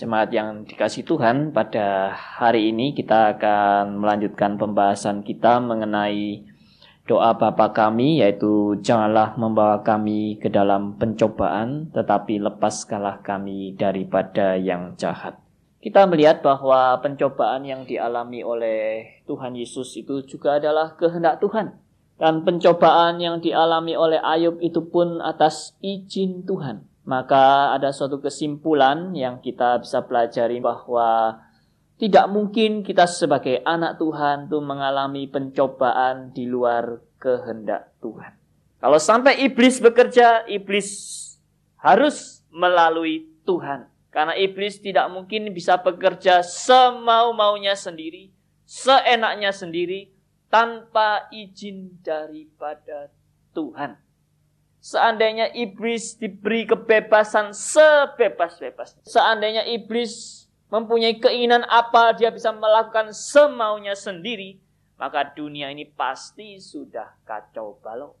Jemaat yang dikasih Tuhan, pada hari ini kita akan melanjutkan pembahasan kita mengenai doa Bapa kami yaitu janganlah membawa kami ke dalam pencobaan tetapi lepaskanlah kami daripada yang jahat. Kita melihat bahwa pencobaan yang dialami oleh Tuhan Yesus itu juga adalah kehendak Tuhan. Dan pencobaan yang dialami oleh Ayub itu pun atas izin Tuhan. Maka ada suatu kesimpulan yang kita bisa pelajari bahwa tidak mungkin kita sebagai anak Tuhan itu mengalami pencobaan di luar kehendak Tuhan. Kalau sampai iblis bekerja, iblis harus melalui Tuhan. Karena iblis tidak mungkin bisa bekerja semau-maunya sendiri, seenaknya sendiri, tanpa izin daripada Tuhan. Seandainya iblis diberi kebebasan sebebas-bebasnya. Seandainya iblis mempunyai keinginan apa dia bisa melakukan semaunya sendiri. Maka dunia ini pasti sudah kacau balau.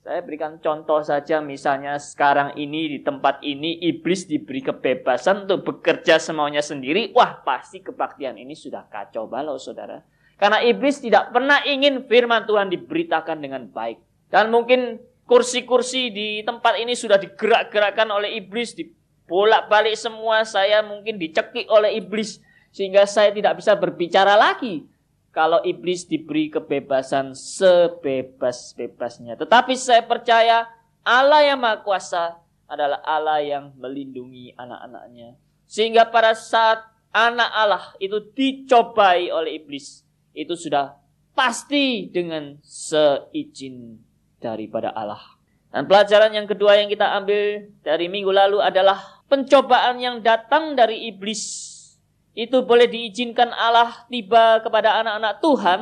Saya berikan contoh saja misalnya sekarang ini di tempat ini iblis diberi kebebasan untuk bekerja semaunya sendiri. Wah pasti kebaktian ini sudah kacau balau saudara. Karena iblis tidak pernah ingin firman Tuhan diberitakan dengan baik. Dan mungkin kursi-kursi di tempat ini sudah digerak-gerakkan oleh iblis, dibolak-balik semua. Saya mungkin dicekik oleh iblis sehingga saya tidak bisa berbicara lagi. Kalau iblis diberi kebebasan sebebas-bebasnya. Tetapi saya percaya Allah yang Maha Kuasa adalah Allah yang melindungi anak-anaknya. Sehingga pada saat anak Allah itu dicobai oleh iblis, itu sudah pasti dengan seizin daripada Allah. Dan pelajaran yang kedua yang kita ambil dari minggu lalu adalah pencobaan yang datang dari iblis. Itu boleh diizinkan Allah tiba kepada anak-anak Tuhan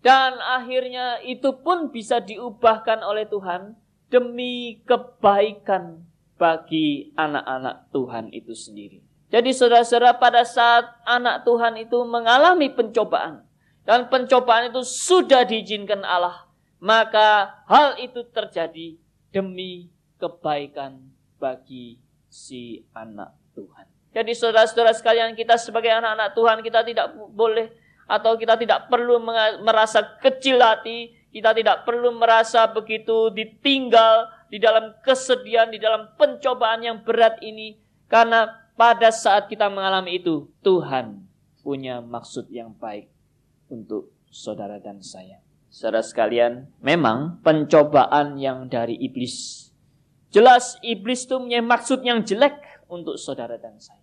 dan akhirnya itu pun bisa diubahkan oleh Tuhan demi kebaikan bagi anak-anak Tuhan itu sendiri. Jadi saudara-saudara pada saat anak Tuhan itu mengalami pencobaan dan pencobaan itu sudah diizinkan Allah maka hal itu terjadi demi kebaikan bagi si anak Tuhan. Jadi saudara-saudara sekalian kita sebagai anak-anak Tuhan kita tidak boleh atau kita tidak perlu merasa kecil hati, kita tidak perlu merasa begitu ditinggal di dalam kesedihan, di dalam pencobaan yang berat ini karena pada saat kita mengalami itu Tuhan punya maksud yang baik untuk saudara dan saya. Saudara sekalian, memang pencobaan yang dari iblis. Jelas iblis itu punya maksud yang jelek untuk saudara dan saya.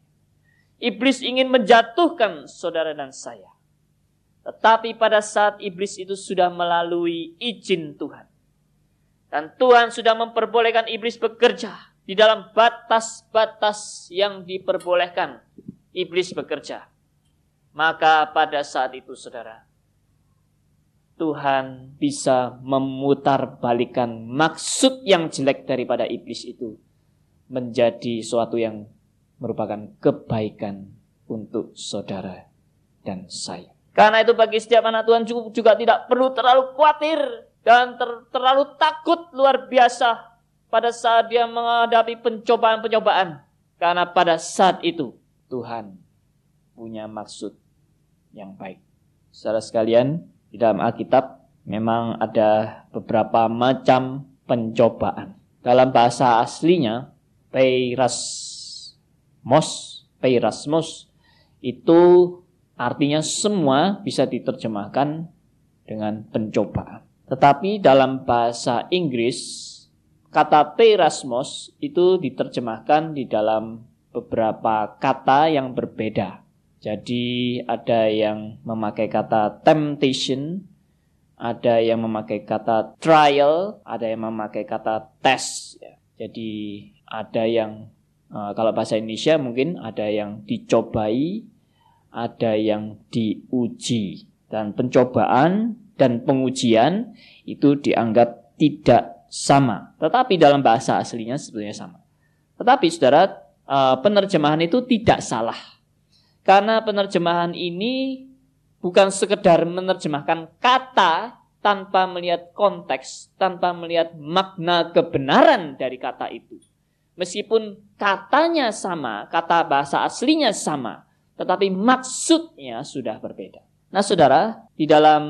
Iblis ingin menjatuhkan saudara dan saya. Tetapi pada saat iblis itu sudah melalui izin Tuhan. Dan Tuhan sudah memperbolehkan iblis bekerja di dalam batas-batas yang diperbolehkan iblis bekerja. Maka pada saat itu saudara, Tuhan bisa memutar balikan maksud yang jelek daripada iblis itu menjadi suatu yang merupakan kebaikan untuk saudara dan saya. Karena itu bagi setiap anak Tuhan juga tidak perlu terlalu khawatir dan ter terlalu takut luar biasa pada saat dia menghadapi pencobaan-pencobaan. Karena pada saat itu Tuhan punya maksud yang baik. Saudara sekalian, di dalam Alkitab memang ada beberapa macam pencobaan. Dalam bahasa aslinya, peirasmos, peirasmos itu artinya semua bisa diterjemahkan dengan pencobaan. Tetapi dalam bahasa Inggris, kata peirasmos itu diterjemahkan di dalam beberapa kata yang berbeda. Jadi ada yang memakai kata temptation, ada yang memakai kata trial, ada yang memakai kata test. Ya. Jadi ada yang uh, kalau bahasa Indonesia mungkin ada yang dicobai, ada yang diuji. Dan pencobaan dan pengujian itu dianggap tidak sama. Tetapi dalam bahasa aslinya sebetulnya sama. Tetapi saudara, uh, penerjemahan itu tidak salah. Karena penerjemahan ini bukan sekedar menerjemahkan kata tanpa melihat konteks, tanpa melihat makna kebenaran dari kata itu. Meskipun katanya sama, kata bahasa aslinya sama, tetapi maksudnya sudah berbeda. Nah, saudara, di dalam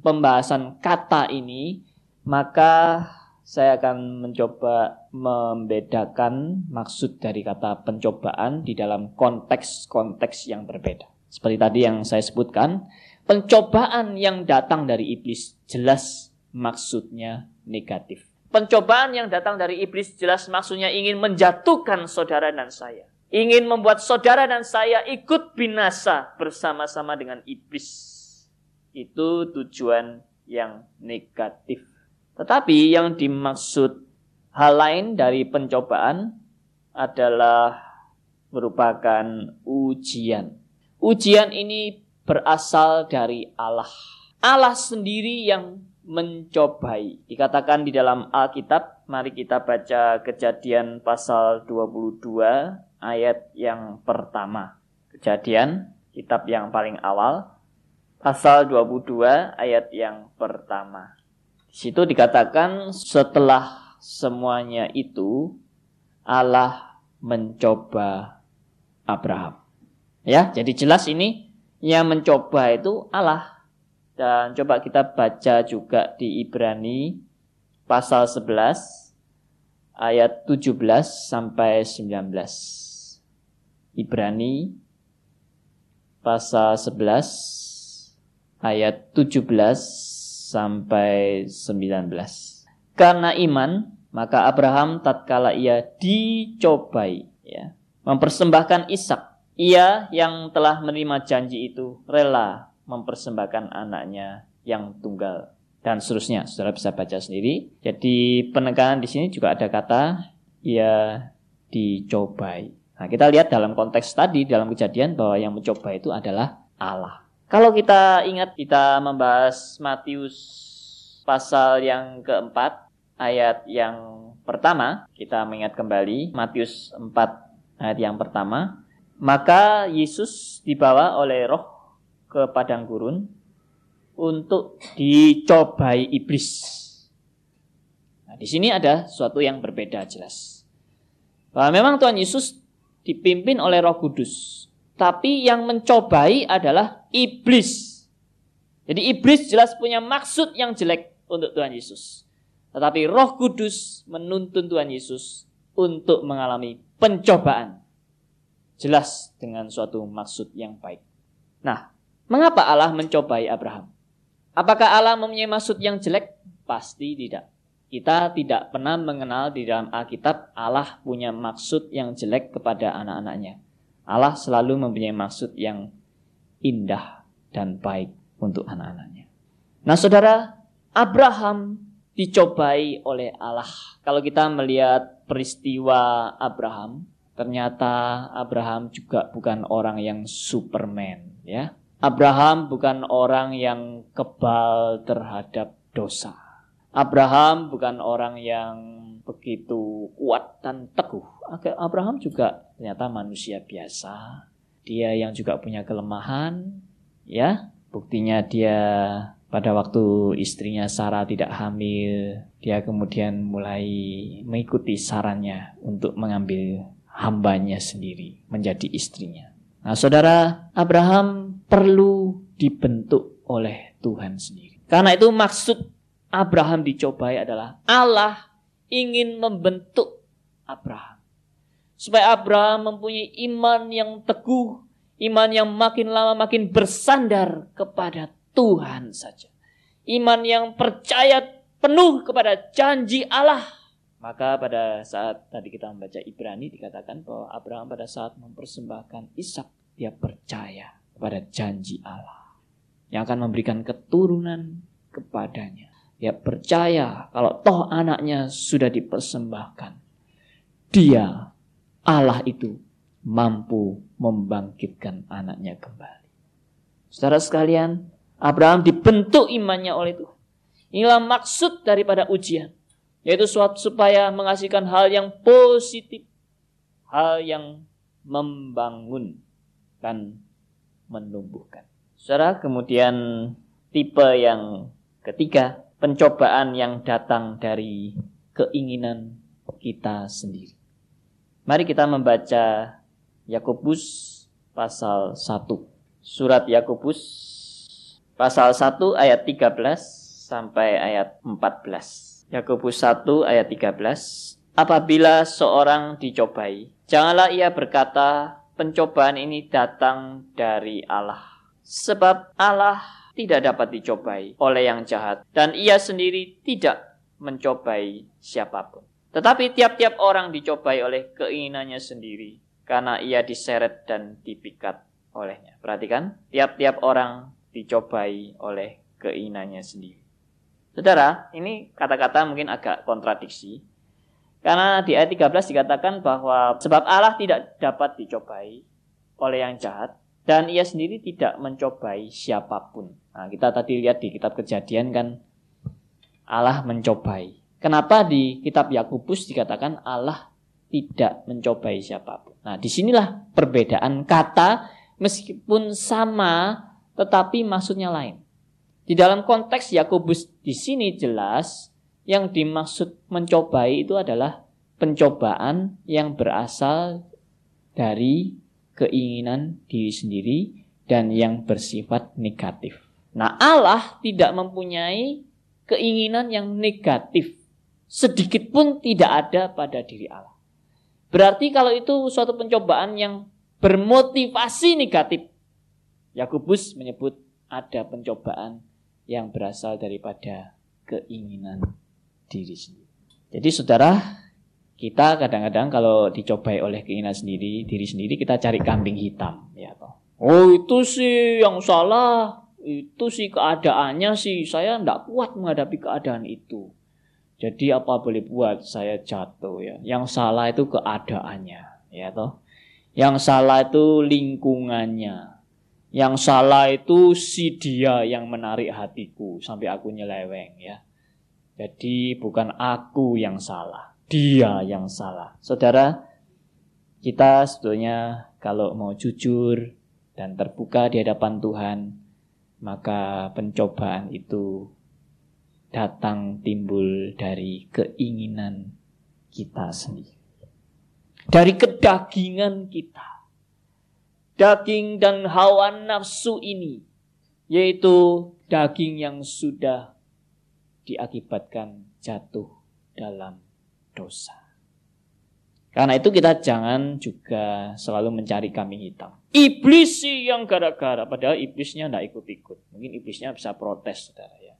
pembahasan kata ini, maka saya akan mencoba membedakan maksud dari kata pencobaan di dalam konteks-konteks yang berbeda. Seperti tadi yang saya sebutkan, pencobaan yang datang dari iblis jelas maksudnya negatif. Pencobaan yang datang dari iblis jelas maksudnya ingin menjatuhkan saudara dan saya. Ingin membuat saudara dan saya ikut binasa bersama-sama dengan iblis. Itu tujuan yang negatif. Tetapi yang dimaksud hal lain dari pencobaan adalah merupakan ujian. Ujian ini berasal dari Allah. Allah sendiri yang mencobai. Dikatakan di dalam Alkitab, mari kita baca kejadian pasal 22 ayat yang pertama. Kejadian, kitab yang paling awal, pasal 22 ayat yang pertama. Di situ dikatakan setelah semuanya itu Allah mencoba Abraham. Ya, jadi jelas ini yang mencoba itu Allah dan coba kita baca juga di Ibrani pasal 11 ayat 17 sampai 19. Ibrani pasal 11 ayat 17 sampai 19. Karena iman, maka Abraham tatkala ia dicobai ya, mempersembahkan Ishak. Ia yang telah menerima janji itu rela mempersembahkan anaknya yang tunggal dan seterusnya. Saudara bisa baca sendiri. Jadi penekanan di sini juga ada kata ia dicobai. Nah, kita lihat dalam konteks tadi dalam kejadian bahwa yang mencoba itu adalah Allah. Kalau kita ingat kita membahas Matius pasal yang keempat ayat yang pertama, kita mengingat kembali Matius 4 ayat yang pertama, maka Yesus dibawa oleh roh ke padang gurun untuk dicobai iblis. Nah, di sini ada sesuatu yang berbeda jelas. Bahwa memang Tuhan Yesus dipimpin oleh Roh Kudus, tapi yang mencobai adalah iblis. Jadi iblis jelas punya maksud yang jelek untuk Tuhan Yesus. Tetapi Roh Kudus menuntun Tuhan Yesus untuk mengalami pencobaan. Jelas dengan suatu maksud yang baik. Nah, Mengapa Allah mencobai Abraham? Apakah Allah mempunyai maksud yang jelek? Pasti tidak. Kita tidak pernah mengenal di dalam Alkitab Allah punya maksud yang jelek kepada anak-anaknya. Allah selalu mempunyai maksud yang indah dan baik untuk anak-anaknya. Nah saudara, Abraham dicobai oleh Allah. Kalau kita melihat peristiwa Abraham, ternyata Abraham juga bukan orang yang superman, ya. Abraham bukan orang yang kebal terhadap dosa. Abraham bukan orang yang begitu kuat dan teguh. Abraham juga ternyata manusia biasa. Dia yang juga punya kelemahan, ya. Buktinya dia pada waktu istrinya Sarah tidak hamil, dia kemudian mulai mengikuti sarannya untuk mengambil hambanya sendiri menjadi istrinya. Nah, saudara Abraham perlu dibentuk oleh Tuhan sendiri. Karena itu maksud Abraham dicobai adalah Allah ingin membentuk Abraham. Supaya Abraham mempunyai iman yang teguh, iman yang makin lama makin bersandar kepada Tuhan saja. Iman yang percaya penuh kepada janji Allah. Maka pada saat tadi kita membaca Ibrani dikatakan bahwa Abraham pada saat mempersembahkan Ishak dia percaya kepada janji Allah yang akan memberikan keturunan kepadanya. Dia percaya kalau toh anaknya sudah dipersembahkan. Dia, Allah itu mampu membangkitkan anaknya kembali. Saudara sekalian, Abraham dibentuk imannya oleh Tuhan. Inilah maksud daripada ujian. Yaitu suatu supaya menghasilkan hal yang positif. Hal yang membangun akan menumbuhkan. Saudara, kemudian tipe yang ketiga, pencobaan yang datang dari keinginan kita sendiri. Mari kita membaca Yakobus pasal 1. Surat Yakobus pasal 1 ayat 13 sampai ayat 14. Yakobus 1 ayat 13. Apabila seorang dicobai, janganlah ia berkata, pencobaan ini datang dari Allah. Sebab Allah tidak dapat dicobai oleh yang jahat dan ia sendiri tidak mencobai siapa pun. Tetapi tiap-tiap orang dicobai oleh keinginannya sendiri karena ia diseret dan dipikat olehnya. Perhatikan, tiap-tiap orang dicobai oleh keinginannya sendiri. Saudara, ini kata-kata mungkin agak kontradiksi. Karena di ayat 13 dikatakan bahwa sebab Allah tidak dapat dicobai oleh yang jahat dan ia sendiri tidak mencobai siapa pun. Nah, kita tadi lihat di kitab Kejadian kan Allah mencobai. Kenapa di kitab Yakobus dikatakan Allah tidak mencobai siapa pun? Nah, di sinilah perbedaan kata meskipun sama tetapi maksudnya lain. Di dalam konteks Yakobus di sini jelas yang dimaksud mencobai itu adalah pencobaan yang berasal dari keinginan diri sendiri dan yang bersifat negatif. Nah, Allah tidak mempunyai keinginan yang negatif sedikit pun tidak ada pada diri Allah. Berarti kalau itu suatu pencobaan yang bermotivasi negatif, Yakobus menyebut ada pencobaan yang berasal daripada keinginan diri sendiri. Jadi saudara, kita kadang-kadang kalau dicobai oleh keinginan sendiri, diri sendiri kita cari kambing hitam, ya toh. Oh itu sih yang salah, itu sih keadaannya sih saya tidak kuat menghadapi keadaan itu. Jadi apa boleh buat saya jatuh ya. Yang salah itu keadaannya, ya toh. Yang salah itu lingkungannya. Yang salah itu si dia yang menarik hatiku sampai aku nyeleweng ya. Jadi bukan aku yang salah, dia yang salah. Saudara, kita sebetulnya kalau mau jujur dan terbuka di hadapan Tuhan, maka pencobaan itu datang timbul dari keinginan kita sendiri. Dari kedagingan kita. Daging dan hawa nafsu ini yaitu daging yang sudah diakibatkan jatuh dalam dosa. Karena itu kita jangan juga selalu mencari kambing hitam. Iblis sih yang gara-gara, padahal iblisnya tidak ikut-ikut. Mungkin iblisnya bisa protes, saudara ya.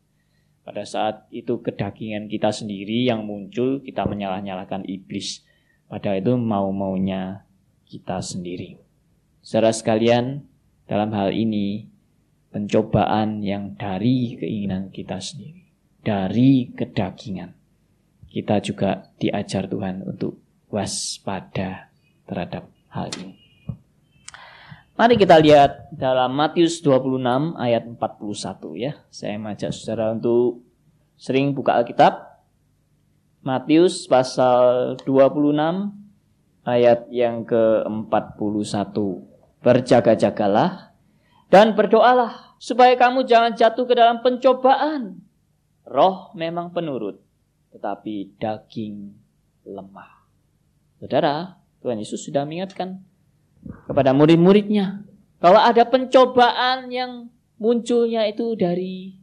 Pada saat itu kedagingan kita sendiri yang muncul, kita menyalah-nyalahkan iblis. Padahal itu mau-maunya kita sendiri. Saudara sekalian, dalam hal ini pencobaan yang dari keinginan kita sendiri, dari kedagingan. Kita juga diajar Tuhan untuk waspada terhadap hal ini. Mari kita lihat dalam Matius 26 ayat 41 ya. Saya mengajak saudara untuk sering buka Alkitab. Matius pasal 26 ayat yang ke-41. Berjaga-jagalah dan berdoalah supaya kamu jangan jatuh ke dalam pencobaan. Roh memang penurut, tetapi daging lemah. Saudara, Tuhan Yesus sudah mengingatkan kepada murid-muridnya. Kalau ada pencobaan yang munculnya itu dari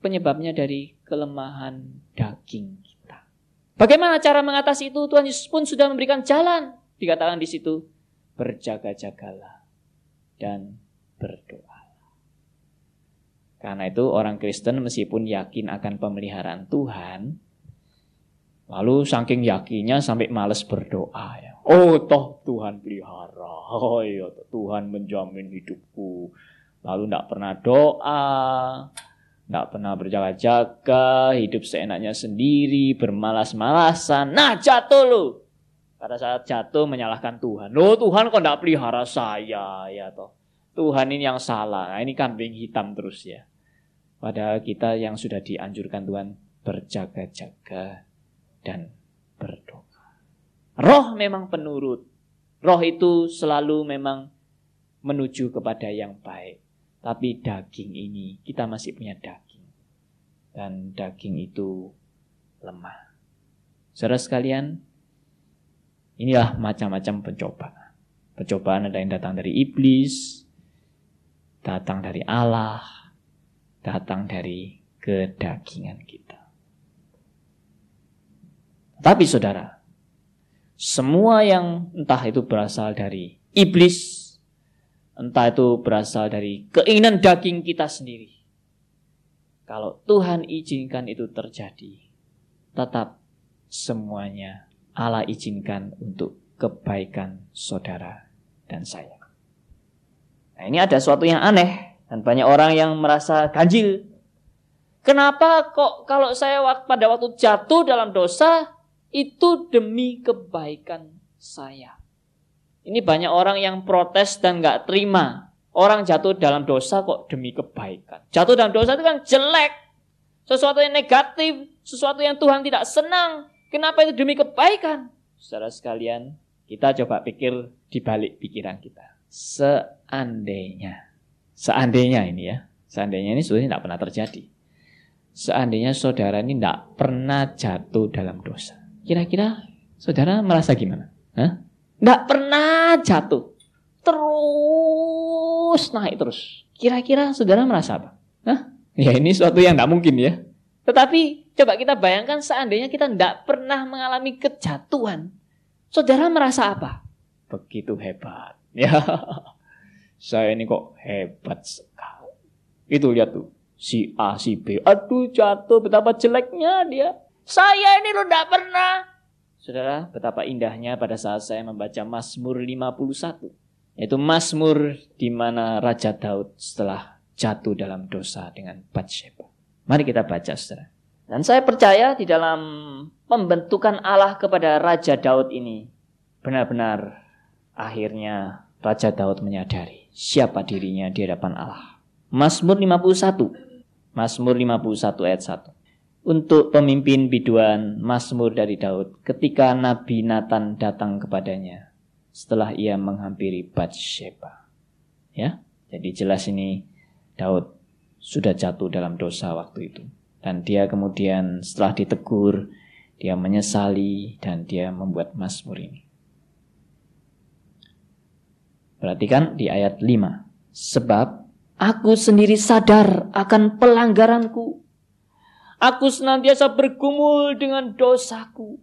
penyebabnya dari kelemahan daging kita. Bagaimana cara mengatasi itu? Tuhan Yesus pun sudah memberikan jalan. Dikatakan di situ, berjaga-jagalah dan berdoa. Karena itu orang Kristen meskipun yakin akan pemeliharaan Tuhan, lalu saking yakinnya sampai males berdoa ya. Oh toh Tuhan pelihara. Oh iya Tuhan menjamin hidupku. Lalu tidak pernah doa. Tidak pernah berjaga-jaga. Hidup seenaknya sendiri. Bermalas-malasan. Nah jatuh lu. Pada saat jatuh menyalahkan Tuhan. Oh Tuhan kok tidak pelihara saya. ya toh. Tuhan ini yang salah. Nah, ini kambing hitam terus ya. Padahal kita yang sudah dianjurkan Tuhan berjaga-jaga dan berdoa. Roh memang penurut. Roh itu selalu memang menuju kepada yang baik. Tapi daging ini, kita masih punya daging. Dan daging itu lemah. Saudara sekalian, Inilah macam-macam pencobaan. Pencobaan ada yang datang dari iblis, datang dari Allah, datang dari kedagingan kita. Tapi saudara, semua yang entah itu berasal dari iblis, entah itu berasal dari keinginan daging kita sendiri. Kalau Tuhan izinkan itu terjadi, tetap semuanya Allah izinkan untuk kebaikan saudara dan saya. Nah, ini ada sesuatu yang aneh dan banyak orang yang merasa ganjil. Kenapa kok kalau saya pada waktu jatuh dalam dosa itu demi kebaikan saya? Ini banyak orang yang protes dan nggak terima. Orang jatuh dalam dosa kok demi kebaikan. Jatuh dalam dosa itu kan jelek. Sesuatu yang negatif. Sesuatu yang Tuhan tidak senang. Kenapa itu demi kebaikan? Saudara sekalian, kita coba pikir di balik pikiran kita. Seandainya. Seandainya ini ya. Seandainya ini sebenarnya tidak pernah terjadi. Seandainya saudara ini tidak pernah jatuh dalam dosa. Kira-kira saudara merasa gimana? Hah? Nggak pernah jatuh. Terus naik terus. Kira-kira saudara merasa apa? Hah? Ya ini suatu yang nggak mungkin ya. Tetapi coba kita bayangkan seandainya kita nggak pernah mengalami kejatuhan. Saudara merasa apa? Begitu hebat. Ya, saya ini kok hebat sekali. Itu lihat tuh. Si A, si B. Aduh jatuh betapa jeleknya dia. Saya ini lo nggak pernah. Saudara, betapa indahnya pada saat saya membaca Mazmur 51. Yaitu Mazmur di mana Raja Daud setelah jatuh dalam dosa dengan Bathsheba. Mari kita baca, saudara. Dan saya percaya di dalam pembentukan Allah kepada Raja Daud ini, benar-benar akhirnya Raja Daud menyadari siapa dirinya di hadapan Allah. Mazmur 51. Mazmur 51 ayat 1 untuk pemimpin biduan Mazmur dari Daud ketika Nabi Nathan datang kepadanya setelah ia menghampiri Bathsheba. Ya, jadi jelas ini Daud sudah jatuh dalam dosa waktu itu. Dan dia kemudian setelah ditegur, dia menyesali dan dia membuat Mazmur ini. Perhatikan di ayat 5. Sebab aku sendiri sadar akan pelanggaranku Aku senantiasa bergumul dengan dosaku.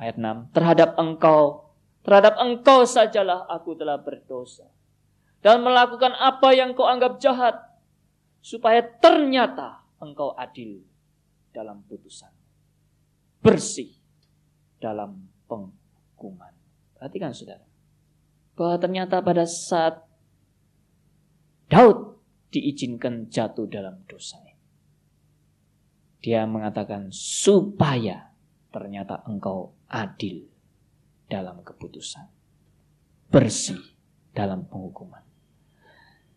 Ayat 6. Terhadap engkau, terhadap engkau sajalah aku telah berdosa. Dan melakukan apa yang kau anggap jahat. Supaya ternyata engkau adil dalam putusan. Bersih dalam penghukuman. Perhatikan saudara. Bahwa ternyata pada saat Daud diizinkan jatuh dalam dosa dia mengatakan supaya ternyata engkau adil dalam keputusan. Bersih dalam penghukuman.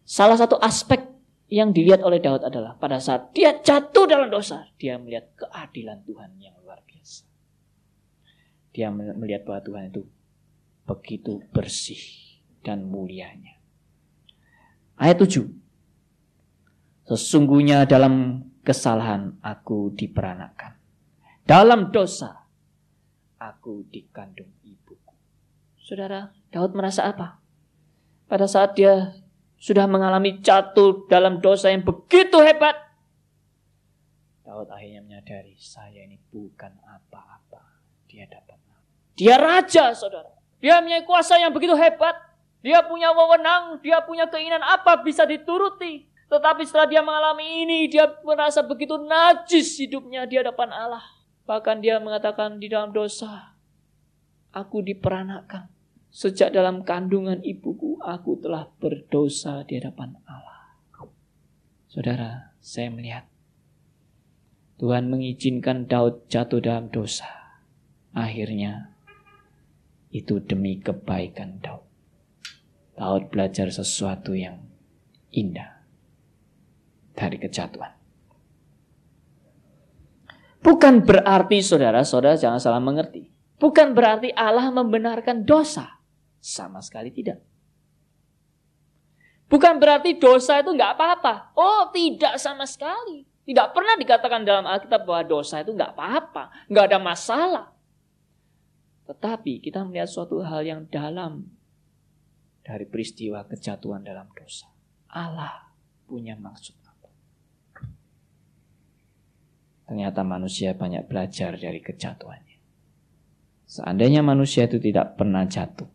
Salah satu aspek yang dilihat oleh Daud adalah pada saat dia jatuh dalam dosa, dia melihat keadilan Tuhan yang luar biasa. Dia melihat bahwa Tuhan itu begitu bersih dan mulianya. Ayat 7. Sesungguhnya dalam kesalahan aku diperanakan. Dalam dosa aku dikandung ibuku. Saudara, Daud merasa apa? Pada saat dia sudah mengalami jatuh dalam dosa yang begitu hebat. Daud akhirnya menyadari saya ini bukan apa-apa di hadapan Dia raja, saudara. Dia punya kuasa yang begitu hebat. Dia punya wewenang, dia punya keinginan apa bisa dituruti. Tetapi setelah dia mengalami ini, dia merasa begitu najis hidupnya di hadapan Allah. Bahkan dia mengatakan di dalam dosa, aku diperanakan. Sejak dalam kandungan ibuku, aku telah berdosa di hadapan Allah. Saudara, saya melihat Tuhan mengizinkan Daud jatuh dalam dosa. Akhirnya, itu demi kebaikan Daud. Daud belajar sesuatu yang indah dari kejatuhan. Bukan berarti saudara-saudara jangan salah mengerti. Bukan berarti Allah membenarkan dosa. Sama sekali tidak. Bukan berarti dosa itu nggak apa-apa. Oh tidak sama sekali. Tidak pernah dikatakan dalam Alkitab bahwa dosa itu nggak apa-apa. Nggak ada masalah. Tetapi kita melihat suatu hal yang dalam dari peristiwa kejatuhan dalam dosa. Allah punya maksud apa? Ternyata manusia banyak belajar dari kejatuhannya. Seandainya manusia itu tidak pernah jatuh,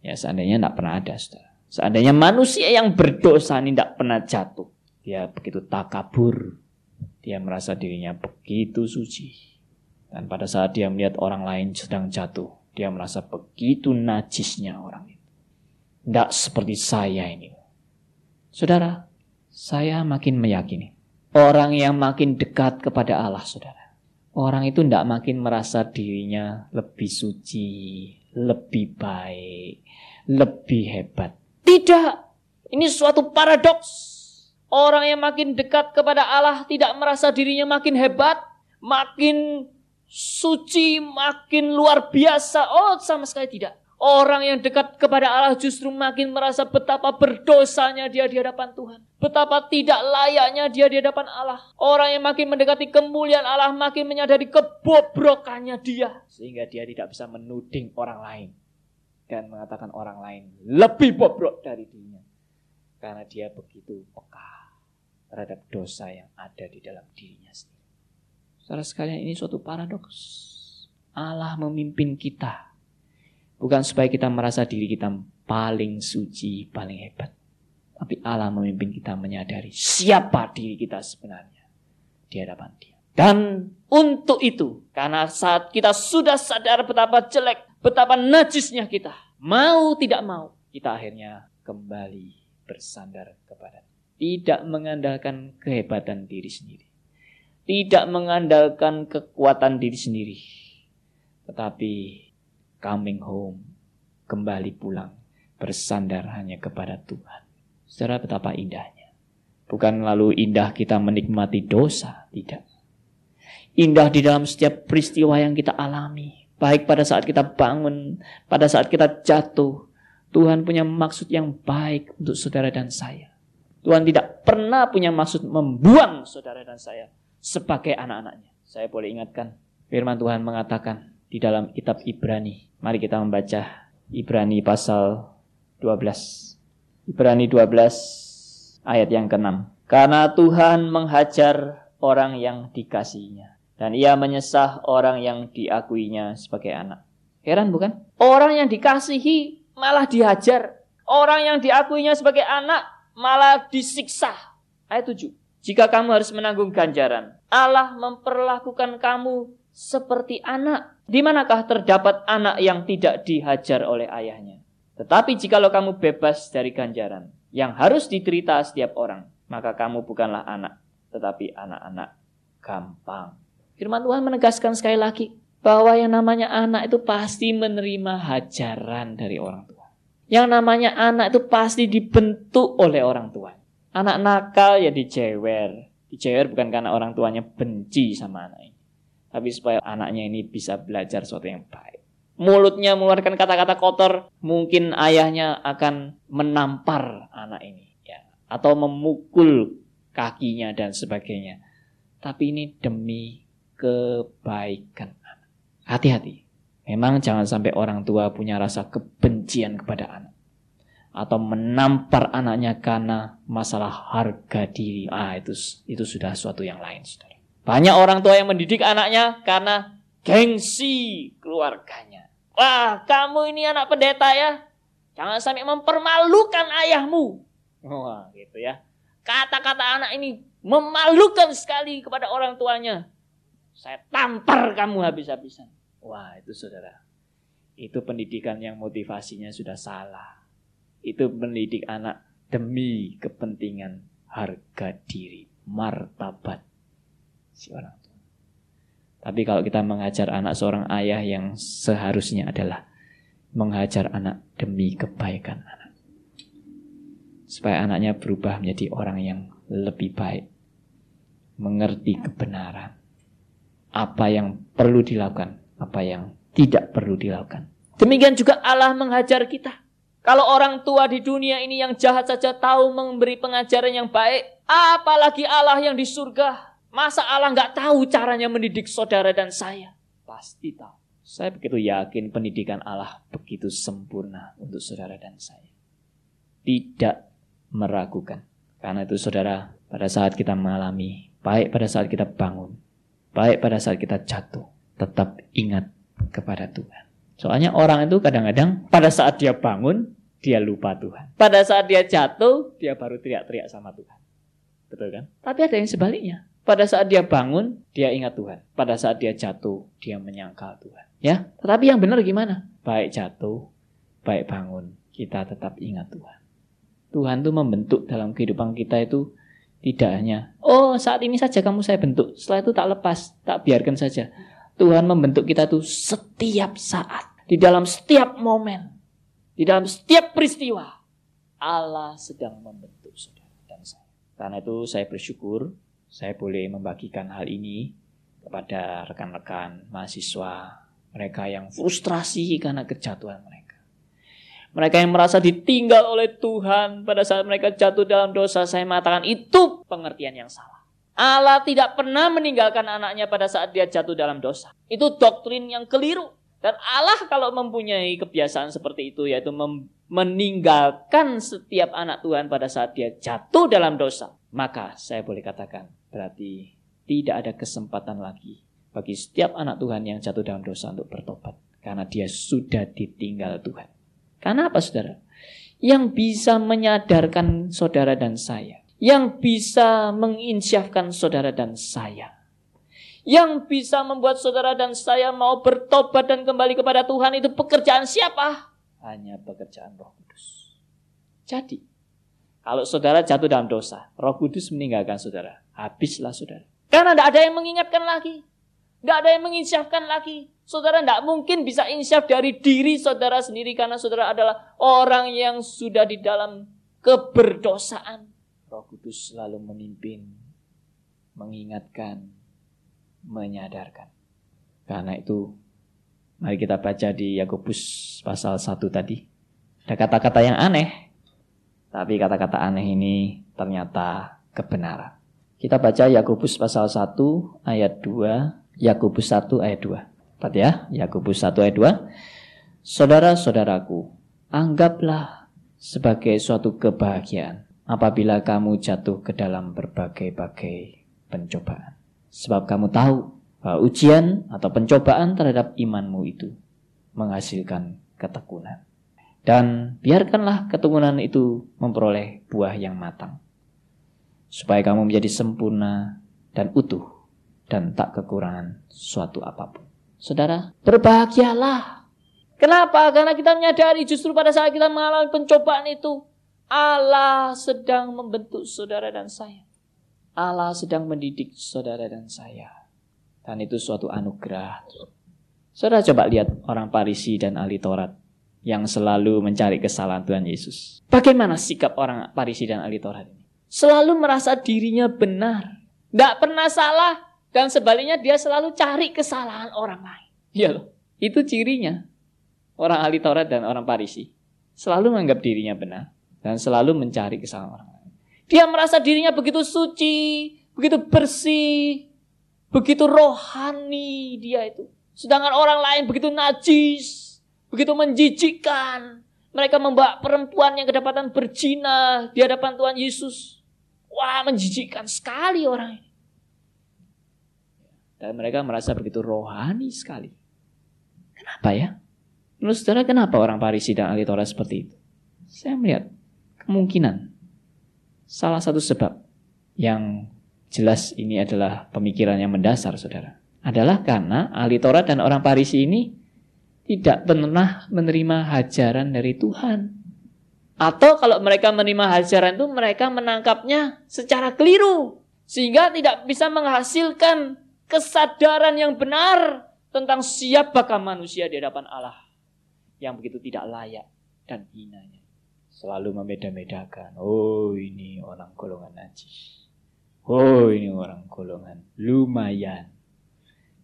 ya seandainya tidak pernah ada, saudara. Seandainya manusia yang berdosa ini tidak pernah jatuh, dia begitu takabur, dia merasa dirinya begitu suci. Dan pada saat dia melihat orang lain sedang jatuh, dia merasa begitu najisnya orang itu. Tidak seperti saya ini. Saudara, saya makin meyakini. Orang yang makin dekat kepada Allah, saudara. Orang itu tidak makin merasa dirinya lebih suci, lebih baik, lebih hebat. Tidak. Ini suatu paradoks. Orang yang makin dekat kepada Allah tidak merasa dirinya makin hebat, makin suci, makin luar biasa. Oh, sama sekali tidak. Orang yang dekat kepada Allah justru makin merasa betapa berdosanya dia di hadapan Tuhan. Betapa tidak layaknya dia di hadapan Allah. Orang yang makin mendekati kemuliaan Allah makin menyadari kebobrokannya dia. Sehingga dia tidak bisa menuding orang lain. Dan mengatakan orang lain lebih bobrok dari dirinya. Karena dia begitu peka terhadap dosa yang ada di dalam dirinya sendiri. Saudara sekalian ini suatu paradoks. Allah memimpin kita Bukan supaya kita merasa diri kita paling suci, paling hebat. Tapi Allah memimpin kita menyadari siapa diri kita sebenarnya di hadapan dia. Dan untuk itu, karena saat kita sudah sadar betapa jelek, betapa najisnya kita, mau tidak mau, kita akhirnya kembali bersandar kepada tidak mengandalkan kehebatan diri sendiri. Tidak mengandalkan kekuatan diri sendiri. Tetapi coming home, kembali pulang, bersandar hanya kepada Tuhan. Secara betapa indahnya. Bukan lalu indah kita menikmati dosa, tidak. Indah di dalam setiap peristiwa yang kita alami. Baik pada saat kita bangun, pada saat kita jatuh. Tuhan punya maksud yang baik untuk saudara dan saya. Tuhan tidak pernah punya maksud membuang saudara dan saya sebagai anak-anaknya. Saya boleh ingatkan, firman Tuhan mengatakan di dalam kitab Ibrani Mari kita membaca Ibrani pasal 12. Ibrani 12 ayat yang ke-6. Karena Tuhan menghajar orang yang dikasihinya. Dan ia menyesah orang yang diakuinya sebagai anak. Heran bukan? Orang yang dikasihi malah dihajar. Orang yang diakuinya sebagai anak malah disiksa. Ayat 7. Jika kamu harus menanggung ganjaran, Allah memperlakukan kamu seperti anak. Di manakah terdapat anak yang tidak dihajar oleh ayahnya? Tetapi jikalau kamu bebas dari ganjaran yang harus diterita setiap orang, maka kamu bukanlah anak, tetapi anak-anak gampang. Firman Tuhan menegaskan sekali lagi bahwa yang namanya anak itu pasti menerima hajaran dari orang tua. Yang namanya anak itu pasti dibentuk oleh orang tua. Anak nakal ya dijewer. Dijewer bukan karena orang tuanya benci sama anak ini tapi supaya anaknya ini bisa belajar sesuatu yang baik. Mulutnya mengeluarkan kata-kata kotor, mungkin ayahnya akan menampar anak ini, ya, atau memukul kakinya dan sebagainya. Tapi ini demi kebaikan anak. Hati-hati. Memang jangan sampai orang tua punya rasa kebencian kepada anak atau menampar anaknya karena masalah harga diri. Ah, itu itu sudah suatu yang lain, Saudara. Banyak orang tua yang mendidik anaknya karena gengsi keluarganya. Wah, kamu ini anak pendeta ya. Jangan sampai mempermalukan ayahmu. Wah, gitu ya. Kata-kata anak ini memalukan sekali kepada orang tuanya. Saya tampar kamu habis-habisan. Wah, itu saudara. Itu pendidikan yang motivasinya sudah salah. Itu mendidik anak demi kepentingan harga diri, martabat si orang tua. Tapi kalau kita mengajar anak seorang ayah yang seharusnya adalah mengajar anak demi kebaikan anak. Supaya anaknya berubah menjadi orang yang lebih baik. Mengerti kebenaran. Apa yang perlu dilakukan, apa yang tidak perlu dilakukan. Demikian juga Allah mengajar kita. Kalau orang tua di dunia ini yang jahat saja tahu memberi pengajaran yang baik, apalagi Allah yang di surga Masa Allah nggak tahu caranya mendidik saudara dan saya? Pasti tahu. Saya begitu yakin pendidikan Allah begitu sempurna untuk saudara dan saya. Tidak meragukan. Karena itu saudara, pada saat kita mengalami, baik pada saat kita bangun, baik pada saat kita jatuh, tetap ingat kepada Tuhan. Soalnya orang itu kadang-kadang pada saat dia bangun, dia lupa Tuhan. Pada saat dia jatuh, dia baru teriak-teriak sama Tuhan. Betul kan? Tapi ada yang sebaliknya. Pada saat dia bangun, dia ingat Tuhan. Pada saat dia jatuh, dia menyangkal Tuhan. Ya, tetapi yang benar gimana? Baik jatuh, baik bangun, kita tetap ingat Tuhan. Tuhan tuh membentuk dalam kehidupan kita itu tidak hanya, oh saat ini saja kamu saya bentuk, setelah itu tak lepas, tak biarkan saja. Tuhan membentuk kita tuh setiap saat, di dalam setiap momen, di dalam setiap peristiwa. Allah sedang membentuk saudara dan saya. Karena itu saya bersyukur saya boleh membagikan hal ini kepada rekan-rekan mahasiswa mereka yang frustrasi karena kejatuhan mereka. Mereka yang merasa ditinggal oleh Tuhan pada saat mereka jatuh dalam dosa, saya mengatakan itu pengertian yang salah. Allah tidak pernah meninggalkan anaknya pada saat dia jatuh dalam dosa. Itu doktrin yang keliru. Dan Allah kalau mempunyai kebiasaan seperti itu yaitu meninggalkan setiap anak Tuhan pada saat dia jatuh dalam dosa, maka saya boleh katakan berarti tidak ada kesempatan lagi bagi setiap anak Tuhan yang jatuh dalam dosa untuk bertobat. Karena dia sudah ditinggal Tuhan. Karena apa saudara? Yang bisa menyadarkan saudara dan saya. Yang bisa menginsyafkan saudara dan saya. Yang bisa membuat saudara dan saya mau bertobat dan kembali kepada Tuhan itu pekerjaan siapa? Hanya pekerjaan roh kudus. Jadi, kalau saudara jatuh dalam dosa, roh kudus meninggalkan saudara. Habislah saudara. Karena tidak ada yang mengingatkan lagi. Tidak ada yang menginsyafkan lagi. Saudara tidak mungkin bisa insyaf dari diri saudara sendiri karena saudara adalah orang yang sudah di dalam keberdosaan. Roh Kudus selalu memimpin, mengingatkan, menyadarkan. Karena itu, mari kita baca di Yakobus pasal 1 tadi. Ada kata-kata yang aneh, tapi kata-kata aneh ini ternyata kebenaran. Kita baca Yakobus pasal 1 ayat 2 Yakobus 1 ayat 2. Empat ya, Yakobus 1 ayat 2. Saudara-saudaraku, anggaplah sebagai suatu kebahagiaan apabila kamu jatuh ke dalam berbagai-bagai pencobaan. Sebab kamu tahu bahwa ujian atau pencobaan terhadap imanmu itu menghasilkan ketekunan. Dan biarkanlah ketekunan itu memperoleh buah yang matang. Supaya kamu menjadi sempurna dan utuh dan tak kekurangan suatu apa pun. Saudara, berbahagialah. Kenapa? Karena kita menyadari justru pada saat kita mengalami pencobaan itu, Allah sedang membentuk saudara dan saya. Allah sedang mendidik saudara dan saya. Dan itu suatu anugerah. Saudara coba lihat orang Parisi dan ahli Taurat yang selalu mencari kesalahan Tuhan Yesus. Bagaimana sikap orang Parisi dan ahli Taurat ini? Selalu merasa dirinya benar. Tidak pernah salah, dan sebaliknya dia selalu cari kesalahan orang lain. Iya loh. Itu cirinya. Orang ahli Taurat dan orang Parisi. Selalu menganggap dirinya benar. Dan selalu mencari kesalahan orang lain. Dia merasa dirinya begitu suci, begitu bersih, begitu rohani dia itu. Sedangkan orang lain begitu najis, begitu menjijikkan. Mereka membawa perempuan yang kedapatan berzina di hadapan Tuhan Yesus. Wah, menjijikkan sekali orang ini. Dan mereka merasa begitu rohani sekali. Kenapa ya? Menurut saudara kenapa orang Parisi dan ahli Torah seperti itu? Saya melihat kemungkinan salah satu sebab yang jelas ini adalah pemikiran yang mendasar saudara. Adalah karena ahli Torah dan orang Parisi ini tidak pernah menerima hajaran dari Tuhan. Atau kalau mereka menerima hajaran itu mereka menangkapnya secara keliru. Sehingga tidak bisa menghasilkan kesadaran yang benar tentang siapakah manusia di hadapan Allah yang begitu tidak layak dan hinanya. Selalu membeda-bedakan. Oh ini orang golongan najis. Oh ini orang golongan lumayan.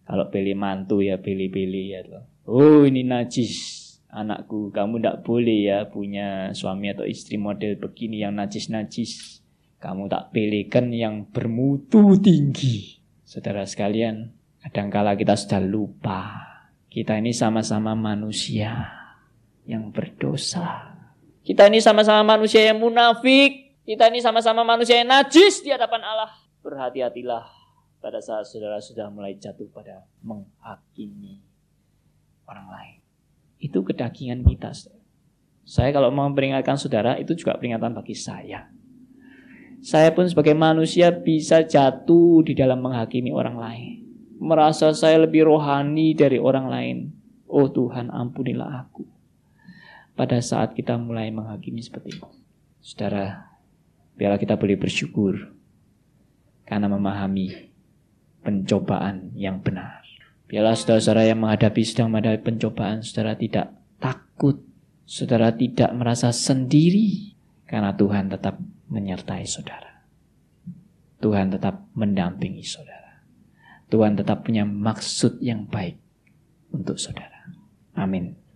Kalau pilih mantu ya pilih-pilih ya loh. Oh ini najis anakku. Kamu tidak boleh ya punya suami atau istri model begini yang najis-najis. Kamu tak pilihkan yang bermutu tinggi. Saudara sekalian, kadangkala kita sudah lupa Kita ini sama-sama manusia yang berdosa. Kita ini sama-sama manusia yang munafik. Kita ini sama-sama manusia yang najis di hadapan Allah. Berhati-hatilah pada saat saudara sudah mulai jatuh pada menghakimi orang lain. Itu kedagingan kita. Saya kalau mau memperingatkan saudara, itu juga peringatan bagi saya. Saya pun sebagai manusia bisa jatuh di dalam menghakimi orang lain. Merasa saya lebih rohani dari orang lain. Oh Tuhan, ampunilah aku pada saat kita mulai menghakimi seperti itu. Saudara, biarlah kita boleh bersyukur karena memahami pencobaan yang benar. Biarlah saudara-saudara yang menghadapi sedang menghadapi pencobaan, saudara tidak takut, saudara tidak merasa sendiri karena Tuhan tetap menyertai saudara. Tuhan tetap mendampingi saudara. Tuhan tetap punya maksud yang baik untuk saudara. Amin.